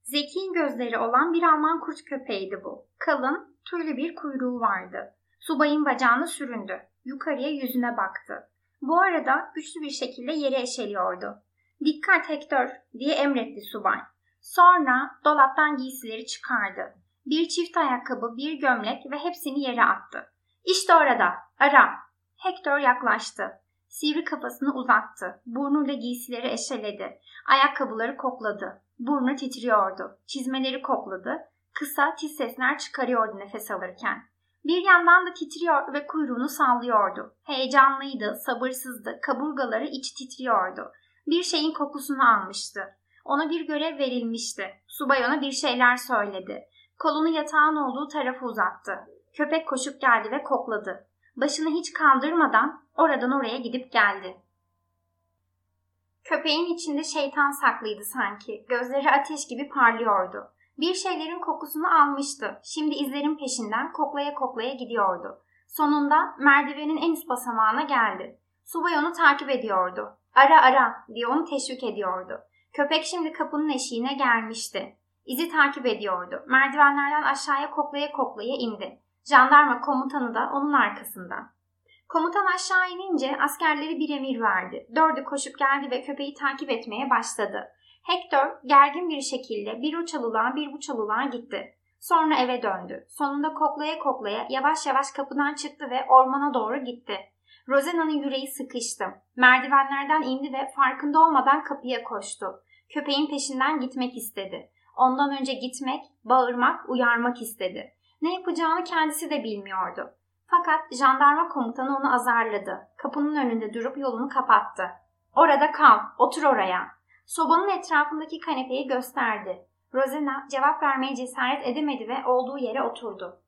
Zeki'nin gözleri olan bir Alman kurt köpeğiydi bu. Kalın, tüylü bir kuyruğu vardı. Subayın bacağını süründü. Yukarıya yüzüne baktı. Bu arada güçlü bir şekilde yere eşeliyordu. Dikkat Hector diye emretti subay. Sonra dolaptan giysileri çıkardı. Bir çift ayakkabı, bir gömlek ve hepsini yere attı. İşte orada, ara. Hector yaklaştı. Sivri kafasını uzattı. Burnuyla giysileri eşeledi. Ayakkabıları kokladı. Burnu titriyordu. Çizmeleri kokladı. Kısa tiz sesler çıkarıyordu nefes alırken. Bir yandan da titriyor ve kuyruğunu sallıyordu. Heyecanlıydı, sabırsızdı, kaburgaları iç titriyordu. Bir şeyin kokusunu almıştı. Ona bir görev verilmişti. Subay ona bir şeyler söyledi. Kolunu yatağın olduğu tarafa uzattı. Köpek koşup geldi ve kokladı. Başını hiç kaldırmadan oradan oraya gidip geldi. Köpeğin içinde şeytan saklıydı sanki. Gözleri ateş gibi parlıyordu. Bir şeylerin kokusunu almıştı. Şimdi izlerin peşinden koklaya koklaya gidiyordu. Sonunda merdivenin en üst basamağına geldi. Subay onu takip ediyordu. Ara ara diye onu teşvik ediyordu. Köpek şimdi kapının eşiğine gelmişti. İzi takip ediyordu. Merdivenlerden aşağıya koklaya koklaya indi. Jandarma komutanı da onun arkasından. Komutan aşağı inince askerleri bir emir verdi. Dördü koşup geldi ve köpeği takip etmeye başladı. Hector gergin bir şekilde bir o bir bu gitti. Sonra eve döndü. Sonunda koklaya koklaya yavaş yavaş kapıdan çıktı ve ormana doğru gitti. Rosena'nın yüreği sıkıştı. Merdivenlerden indi ve farkında olmadan kapıya koştu. Köpeğin peşinden gitmek istedi. Ondan önce gitmek, bağırmak, uyarmak istedi. Ne yapacağını kendisi de bilmiyordu. Fakat jandarma komutanı onu azarladı. Kapının önünde durup yolunu kapattı. Orada kal, otur oraya. Sobanın etrafındaki kanepeyi gösterdi. Rosena cevap vermeye cesaret edemedi ve olduğu yere oturdu.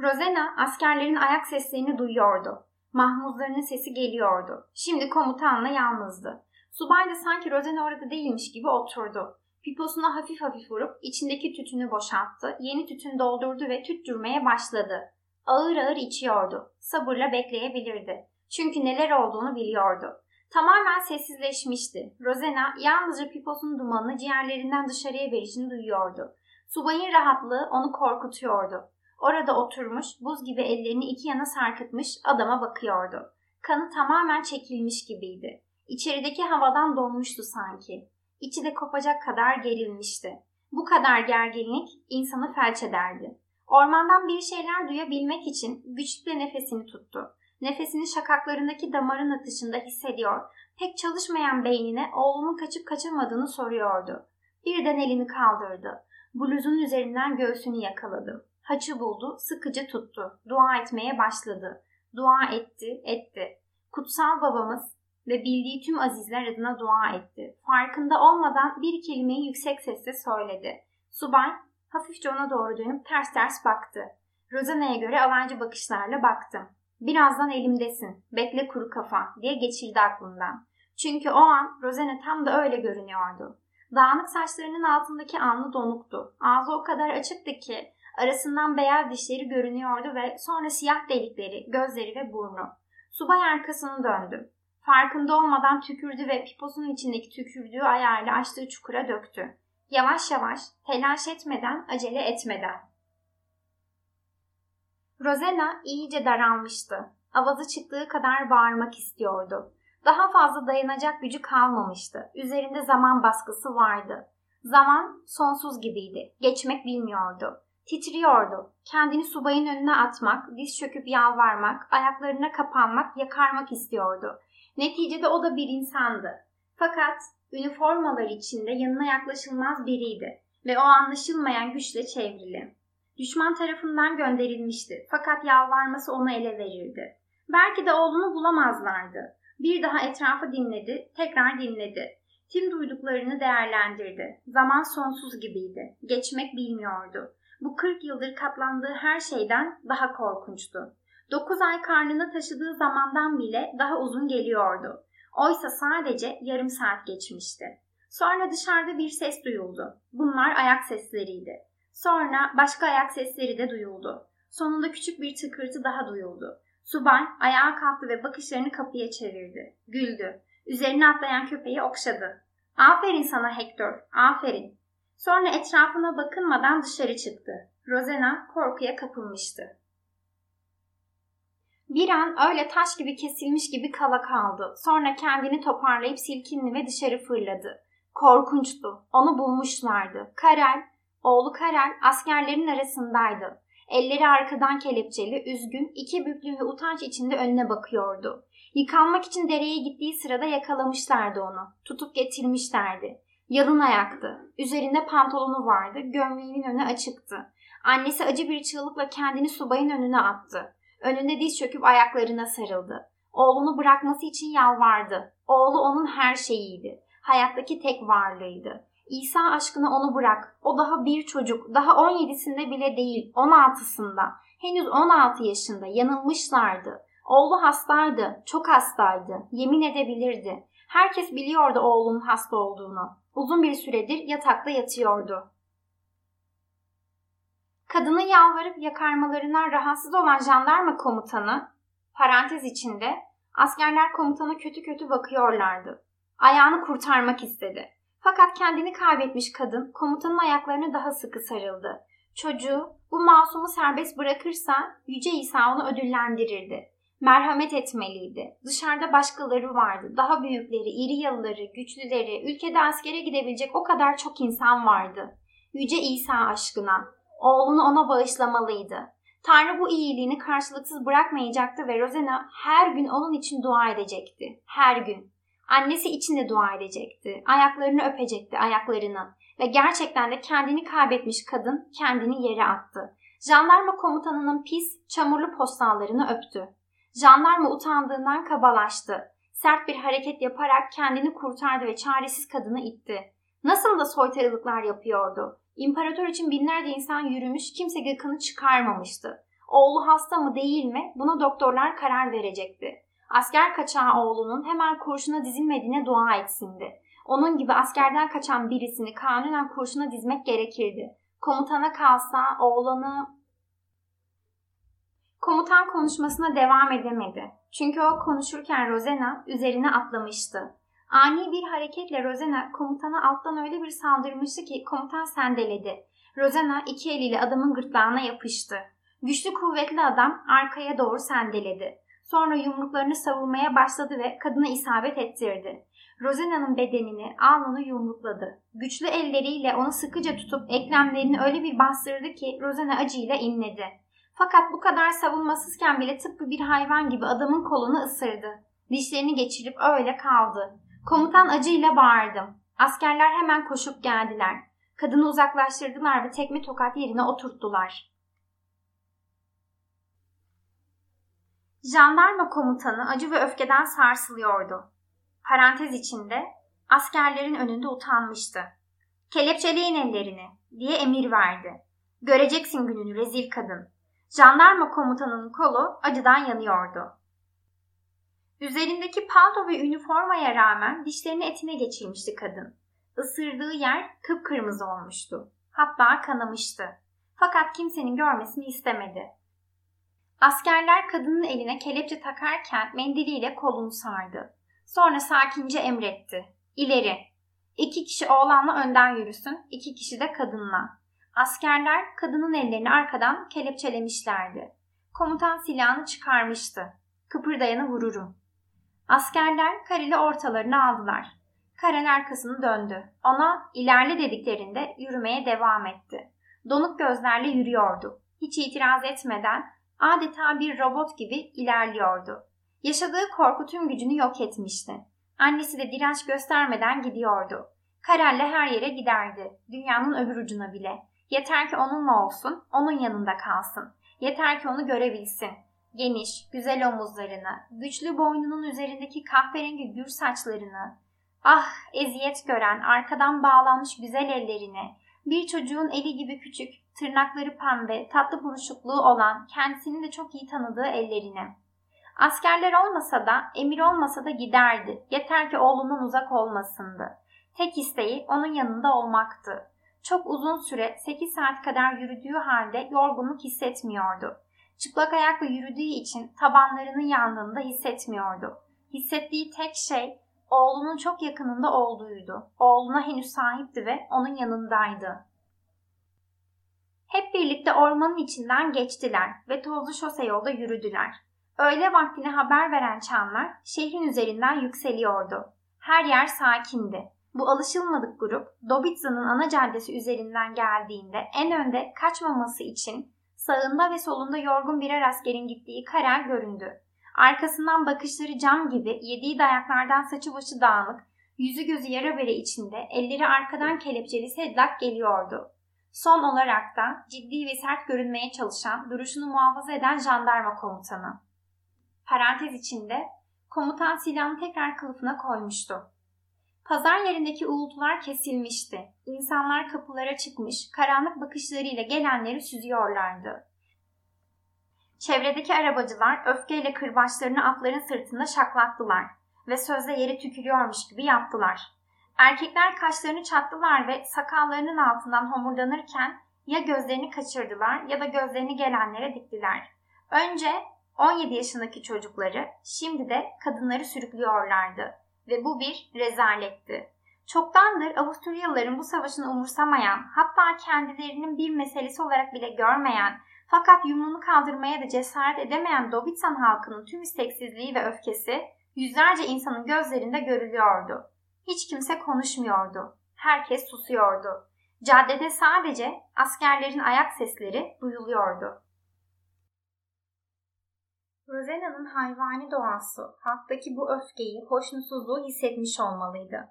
Rosena askerlerin ayak seslerini duyuyordu. Mahmuzlarının sesi geliyordu. Şimdi komutanla yalnızdı. Subay da sanki Rosena orada değilmiş gibi oturdu. Piposuna hafif hafif vurup içindeki tütünü boşalttı, yeni tütün doldurdu ve tüttürmeye başladı. Ağır ağır içiyordu. Sabırla bekleyebilirdi. Çünkü neler olduğunu biliyordu. Tamamen sessizleşmişti. Rosena yalnızca piposunun dumanını ciğerlerinden dışarıya verişini duyuyordu. Subayın rahatlığı onu korkutuyordu. Orada oturmuş, buz gibi ellerini iki yana sarkıtmış adama bakıyordu. Kanı tamamen çekilmiş gibiydi. İçerideki havadan donmuştu sanki. İçi de kopacak kadar gerilmişti. Bu kadar gerginlik insanı felç ederdi. Ormandan bir şeyler duyabilmek için güçlükle nefesini tuttu. Nefesini şakaklarındaki damarın atışında hissediyor. Pek çalışmayan beynine oğlunun kaçıp kaçamadığını soruyordu. Birden elini kaldırdı. Bluzun üzerinden göğsünü yakaladı. Haçı buldu, sıkıcı tuttu. Dua etmeye başladı. Dua etti, etti. Kutsal babamız ve bildiği tüm azizler adına dua etti. Farkında olmadan bir kelimeyi yüksek sesle söyledi. Subay hafifçe ona doğru dönüp ters ters baktı. Rosana'ya göre alancı bakışlarla baktım. Birazdan elimdesin, bekle kuru kafa diye geçirdi aklından. Çünkü o an Rosena tam da öyle görünüyordu. Dağınık saçlarının altındaki alnı donuktu. Ağzı o kadar açıktı ki arasından beyaz dişleri görünüyordu ve sonra siyah delikleri, gözleri ve burnu. Subay arkasını döndü. Farkında olmadan tükürdü ve piposunun içindeki tükürdüğü ayağıyla açtığı çukura döktü. Yavaş yavaş, telaş etmeden, acele etmeden. Rosena iyice daralmıştı. Avazı çıktığı kadar bağırmak istiyordu. Daha fazla dayanacak gücü kalmamıştı. Üzerinde zaman baskısı vardı. Zaman sonsuz gibiydi. Geçmek bilmiyordu. Titriyordu. Kendini subayın önüne atmak, diz çöküp yalvarmak, ayaklarına kapanmak, yakarmak istiyordu. Neticede o da bir insandı. Fakat üniformalar içinde yanına yaklaşılmaz biriydi ve o anlaşılmayan güçle çevrili. Düşman tarafından gönderilmişti fakat yalvarması onu ele verirdi. Belki de oğlunu bulamazlardı. Bir daha etrafı dinledi, tekrar dinledi. Tim duyduklarını değerlendirdi. Zaman sonsuz gibiydi. Geçmek bilmiyordu. Bu 40 yıldır katlandığı her şeyden daha korkunçtu. 9 ay karnını taşıdığı zamandan bile daha uzun geliyordu. Oysa sadece yarım saat geçmişti. Sonra dışarıda bir ses duyuldu. Bunlar ayak sesleriydi. Sonra başka ayak sesleri de duyuldu. Sonunda küçük bir tıkırtı daha duyuldu. Subay ayağa kalktı ve bakışlarını kapıya çevirdi. Güldü. Üzerine atlayan köpeği okşadı. Aferin sana Hector, aferin. Sonra etrafına bakınmadan dışarı çıktı. Rosena korkuya kapılmıştı. Bir an öyle taş gibi kesilmiş gibi kala kaldı. Sonra kendini toparlayıp silkindi ve dışarı fırladı. Korkunçtu. Onu bulmuşlardı. Karel, oğlu Karel askerlerin arasındaydı. Elleri arkadan kelepçeli, üzgün, iki büklüm ve utanç içinde önüne bakıyordu. Yıkanmak için dereye gittiği sırada yakalamışlardı onu. Tutup getirmişlerdi. Yalın ayaktı. Üzerinde pantolonu vardı. Gömleğinin önü açıktı. Annesi acı bir çığlıkla kendini subayın önüne attı. Önünde diz çöküp ayaklarına sarıldı. Oğlunu bırakması için yalvardı. Oğlu onun her şeyiydi. Hayattaki tek varlığıydı. İsa aşkına onu bırak. O daha bir çocuk. Daha 17'sinde bile değil. 16'sında. Henüz 16 yaşında. Yanılmışlardı. Oğlu hastaydı. Çok hastaydı. Yemin edebilirdi. Herkes biliyordu oğlunun hasta olduğunu. Uzun bir süredir yatakta yatıyordu. Kadını yalvarıp yakarmalarından rahatsız olan jandarma komutanı, parantez içinde, askerler komutana kötü kötü bakıyorlardı. Ayağını kurtarmak istedi. Fakat kendini kaybetmiş kadın komutanın ayaklarını daha sıkı sarıldı. Çocuğu bu masumu serbest bırakırsa Yüce İsa onu ödüllendirirdi. Merhamet etmeliydi. Dışarıda başkaları vardı. Daha büyükleri, iri yalıları, güçlüleri, ülkede askere gidebilecek o kadar çok insan vardı. Yüce İsa aşkına. Oğlunu ona bağışlamalıydı. Tanrı bu iyiliğini karşılıksız bırakmayacaktı ve Rosena her gün onun için dua edecekti. Her gün. Annesi için de dua edecekti. Ayaklarını öpecekti, ayaklarını. Ve gerçekten de kendini kaybetmiş kadın kendini yere attı. Jandarma komutanının pis, çamurlu postallarını öptü. Jandarma utandığından kabalaştı. Sert bir hareket yaparak kendini kurtardı ve çaresiz kadını itti. Nasıl da soytarılıklar yapıyordu. İmparator için binlerce insan yürümüş, kimse gıkını çıkarmamıştı. Oğlu hasta mı değil mi buna doktorlar karar verecekti. Asker kaçağı oğlunun hemen kurşuna dizilmediğine dua etsindi. Onun gibi askerden kaçan birisini kanunen kurşuna dizmek gerekirdi. Komutana kalsa oğlanı... Komutan konuşmasına devam edemedi. Çünkü o konuşurken Rosena üzerine atlamıştı. Ani bir hareketle Rosena komutana alttan öyle bir saldırmıştı ki komutan sendeledi. Rosena iki eliyle adamın gırtlağına yapıştı. Güçlü kuvvetli adam arkaya doğru sendeledi. Sonra yumruklarını savurmaya başladı ve kadına isabet ettirdi. Rosena'nın bedenini, alnını yumrukladı. Güçlü elleriyle onu sıkıca tutup eklemlerini öyle bir bastırdı ki Rosena acıyla inledi. Fakat bu kadar savunmasızken bile tıpkı bir hayvan gibi adamın kolunu ısırdı. Dişlerini geçirip öyle kaldı. Komutan acıyla bağırdım. Askerler hemen koşup geldiler. Kadını uzaklaştırdılar ve tekme tokat yerine oturttular. Jandarma komutanı acı ve öfkeden sarsılıyordu. Parantez içinde askerlerin önünde utanmıştı. Kelepçeleyin ellerini diye emir verdi. Göreceksin gününü rezil kadın. Jandarma komutanının kolu acıdan yanıyordu. Üzerindeki palto ve üniformaya rağmen dişlerini etine geçirmişti kadın. Isırdığı yer kıpkırmızı olmuştu. Hatta kanamıştı. Fakat kimsenin görmesini istemedi. Askerler kadının eline kelepçe takarken mendiliyle kolunu sardı. Sonra sakince emretti. İleri. İki kişi oğlanla önden yürüsün, iki kişi de kadınla. Askerler kadının ellerini arkadan kelepçelemişlerdi. Komutan silahını çıkarmıştı. Kıpırdayanı vururum. Askerler Karel'i ortalarına aldılar. Karel arkasını döndü. Ona ilerle dediklerinde yürümeye devam etti. Donuk gözlerle yürüyordu. Hiç itiraz etmeden adeta bir robot gibi ilerliyordu. Yaşadığı korku tüm gücünü yok etmişti. Annesi de direnç göstermeden gidiyordu. Karel'le her yere giderdi. Dünyanın öbür ucuna bile. Yeter ki onunla olsun, onun yanında kalsın. Yeter ki onu görebilsin. Geniş, güzel omuzlarını, güçlü boynunun üzerindeki kahverengi gür saçlarını, ah eziyet gören, arkadan bağlanmış güzel ellerini, bir çocuğun eli gibi küçük, tırnakları pembe, tatlı buruşukluğu olan, kendisini de çok iyi tanıdığı ellerini. Askerler olmasa da, emir olmasa da giderdi. Yeter ki oğlundan uzak olmasındı. Tek isteği onun yanında olmaktı. Çok uzun süre 8 saat kadar yürüdüğü halde yorgunluk hissetmiyordu. Çıplak ayakla yürüdüğü için tabanlarının yandığını da hissetmiyordu. Hissettiği tek şey oğlunun çok yakınında olduğuydu. Oğluna henüz sahipti ve onun yanındaydı. Hep birlikte ormanın içinden geçtiler ve tozlu şose yolda yürüdüler. Öğle vaktine haber veren çanlar şehrin üzerinden yükseliyordu. Her yer sakindi. Bu alışılmadık grup Dobitza'nın ana caddesi üzerinden geldiğinde en önde kaçmaması için sağında ve solunda yorgun birer askerin gittiği Karel göründü. Arkasından bakışları cam gibi yediği dayaklardan saçı başı dağınık, yüzü gözü yara bere içinde elleri arkadan kelepçeli Sedlak geliyordu. Son olarak da ciddi ve sert görünmeye çalışan, duruşunu muhafaza eden jandarma komutanı. Parantez içinde komutan silahını tekrar kılıfına koymuştu. Pazar yerindeki uğultular kesilmişti. İnsanlar kapılara çıkmış, karanlık bakışlarıyla gelenleri süzüyorlardı. Çevredeki arabacılar öfkeyle kırbaçlarını atların sırtında şaklattılar ve sözde yere tükürüyormuş gibi yaptılar. Erkekler kaşlarını çattılar ve sakallarının altından homurdanırken ya gözlerini kaçırdılar ya da gözlerini gelenlere diktiler. Önce 17 yaşındaki çocukları, şimdi de kadınları sürüklüyorlardı ve bu bir rezaletti. Çoktandır Avusturyalıların bu savaşını umursamayan, hatta kendilerinin bir meselesi olarak bile görmeyen, fakat yumruğunu kaldırmaya da cesaret edemeyen Dobitsan halkının tüm isteksizliği ve öfkesi yüzlerce insanın gözlerinde görülüyordu. Hiç kimse konuşmuyordu. Herkes susuyordu. Caddede sadece askerlerin ayak sesleri duyuluyordu. Rosena'nın hayvani doğası halktaki bu öfkeyi, hoşnutsuzluğu hissetmiş olmalıydı.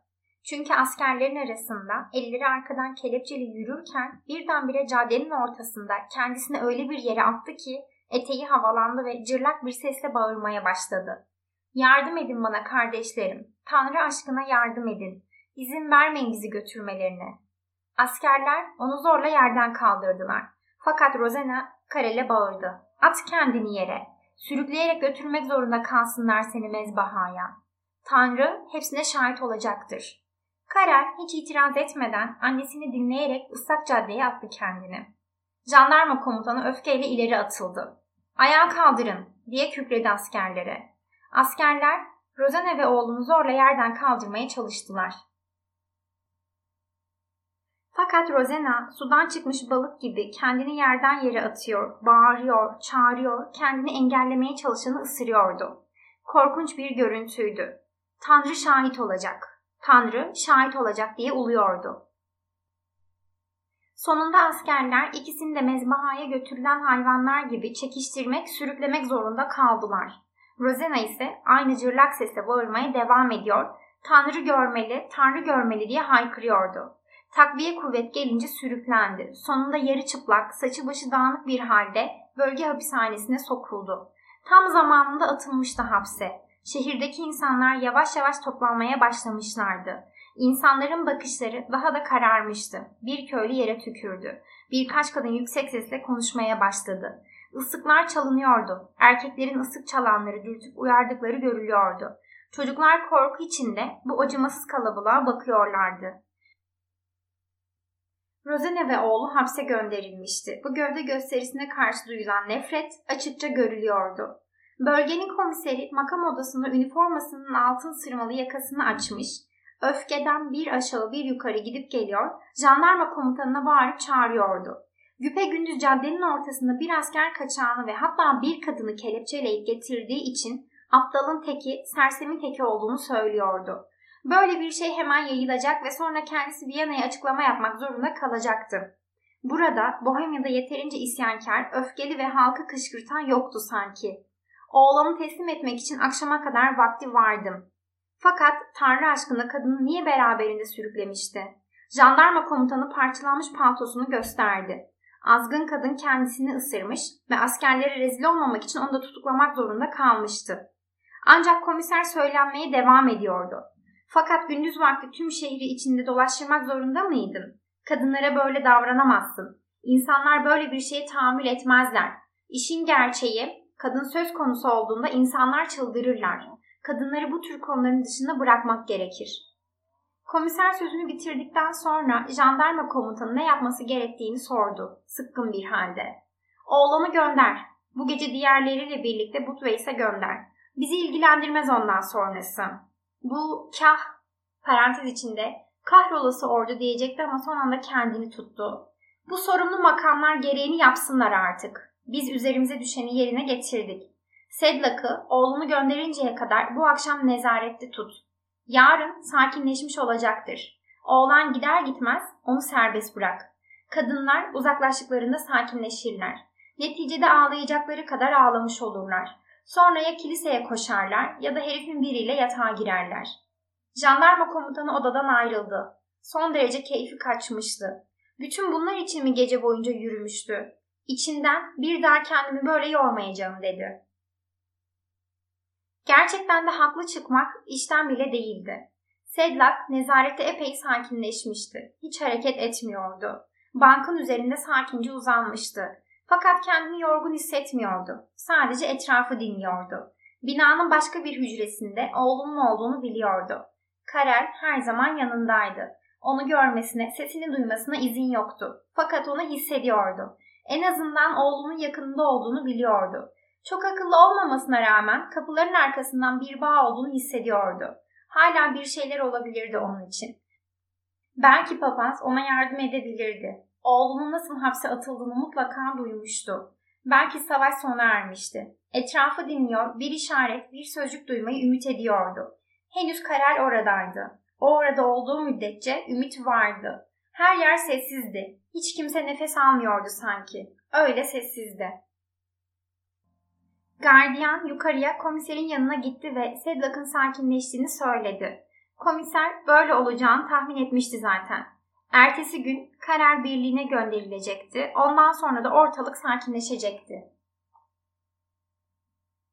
Çünkü askerlerin arasında elleri arkadan kelepçeli yürürken birdenbire caddenin ortasında kendisini öyle bir yere attı ki eteği havalandı ve cırlak bir sesle bağırmaya başladı. Yardım edin bana kardeşlerim. Tanrı aşkına yardım edin. İzin vermeyin bizi götürmelerine. Askerler onu zorla yerden kaldırdılar. Fakat Rosena Karel'e bağırdı. At kendini yere. Sürükleyerek götürmek zorunda kalsınlar seni mezbahaya. Tanrı hepsine şahit olacaktır. Karel hiç itiraz etmeden annesini dinleyerek ıslak caddeye attı kendini. Jandarma komutanı öfkeyle ileri atıldı. Ayağa kaldırın diye kükredi askerlere. Askerler Rozane ve oğlunu zorla yerden kaldırmaya çalıştılar. Fakat Rosena sudan çıkmış balık gibi kendini yerden yere atıyor, bağırıyor, çağırıyor, kendini engellemeye çalışanı ısırıyordu. Korkunç bir görüntüydü. Tanrı şahit olacak. Tanrı şahit olacak diye uluyordu. Sonunda askerler ikisini de mezbahaya götürülen hayvanlar gibi çekiştirmek, sürüklemek zorunda kaldılar. Rosena ise aynı cırlak sesle bağırmaya devam ediyor, Tanrı görmeli, Tanrı görmeli diye haykırıyordu. Takviye kuvvet gelince sürüklendi. Sonunda yarı çıplak, saçı başı dağınık bir halde bölge hapishanesine sokuldu. Tam zamanında atılmıştı hapse. Şehirdeki insanlar yavaş yavaş toplanmaya başlamışlardı. İnsanların bakışları daha da kararmıştı. Bir köylü yere tükürdü. Birkaç kadın yüksek sesle konuşmaya başladı. Isıklar çalınıyordu. Erkeklerin ısık çalanları dürtüp uyardıkları görülüyordu. Çocuklar korku içinde bu acımasız kalabalığa bakıyorlardı. Rosene ve oğlu hapse gönderilmişti. Bu gövde gösterisine karşı duyulan nefret açıkça görülüyordu. Bölgenin komiseri makam odasında üniformasının altın sırmalı yakasını açmış, öfkeden bir aşağı bir yukarı gidip geliyor, jandarma komutanına bağırıp çağırıyordu. Güpe gündüz caddenin ortasında bir asker kaçağını ve hatta bir kadını kelepçeleyip getirdiği için aptalın teki, sersemin teki olduğunu söylüyordu. Böyle bir şey hemen yayılacak ve sonra kendisi Viyana'ya açıklama yapmak zorunda kalacaktı. Burada Bohemya'da yeterince isyankar, öfkeli ve halkı kışkırtan yoktu sanki. Oğlanı teslim etmek için akşama kadar vakti vardım. Fakat Tanrı aşkına kadını niye beraberinde sürüklemişti? Jandarma komutanı parçalanmış paltosunu gösterdi. Azgın kadın kendisini ısırmış ve askerlere rezil olmamak için onu da tutuklamak zorunda kalmıştı. Ancak komiser söylenmeye devam ediyordu. Fakat gündüz vakti tüm şehri içinde dolaştırmak zorunda mıydın? Kadınlara böyle davranamazsın. İnsanlar böyle bir şeye tahammül etmezler. İşin gerçeği, kadın söz konusu olduğunda insanlar çıldırırlar. Kadınları bu tür konuların dışında bırakmak gerekir. Komiser sözünü bitirdikten sonra jandarma komutanı ne yapması gerektiğini sordu, sıkkın bir halde. Oğlanı gönder. Bu gece diğerleriyle birlikte Butveys'e gönder. Bizi ilgilendirmez ondan sonrası. Bu kah parantez içinde kahrolası ordu diyecekti ama son anda kendini tuttu. Bu sorumlu makamlar gereğini yapsınlar artık. Biz üzerimize düşeni yerine getirdik. Sedlak'ı oğlunu gönderinceye kadar bu akşam nezarette tut. Yarın sakinleşmiş olacaktır. Oğlan gider gitmez onu serbest bırak. Kadınlar uzaklaştıklarında sakinleşirler. Neticede ağlayacakları kadar ağlamış olurlar. Sonra ya kiliseye koşarlar ya da herifin biriyle yatağa girerler. Jandarma komutanı odadan ayrıldı. Son derece keyfi kaçmıştı. Bütün bunlar için mi gece boyunca yürümüştü? İçinden bir daha kendimi böyle yormayacağım dedi. Gerçekten de haklı çıkmak işten bile değildi. Sedlak nezarette epey sakinleşmişti. Hiç hareket etmiyordu. Bankın üzerinde sakince uzanmıştı. Fakat kendini yorgun hissetmiyordu. Sadece etrafı dinliyordu. Binanın başka bir hücresinde oğlunun olduğunu biliyordu. Karel her zaman yanındaydı. Onu görmesine, sesini duymasına izin yoktu. Fakat onu hissediyordu. En azından oğlunun yakınında olduğunu biliyordu. Çok akıllı olmamasına rağmen kapıların arkasından bir bağ olduğunu hissediyordu. Hala bir şeyler olabilirdi onun için. Belki papaz ona yardım edebilirdi. Oğlunun nasıl hapse atıldığını mutlaka duymuştu. Belki savaş sona ermişti. Etrafı dinliyor, bir işaret, bir sözcük duymayı ümit ediyordu. Henüz Karel oradaydı. O orada olduğu müddetçe ümit vardı. Her yer sessizdi. Hiç kimse nefes almıyordu sanki. Öyle sessizdi. Gardiyan yukarıya komiserin yanına gitti ve Sedlak'ın sakinleştiğini söyledi. Komiser böyle olacağını tahmin etmişti zaten. Ertesi gün karar birliğine gönderilecekti. Ondan sonra da ortalık sakinleşecekti.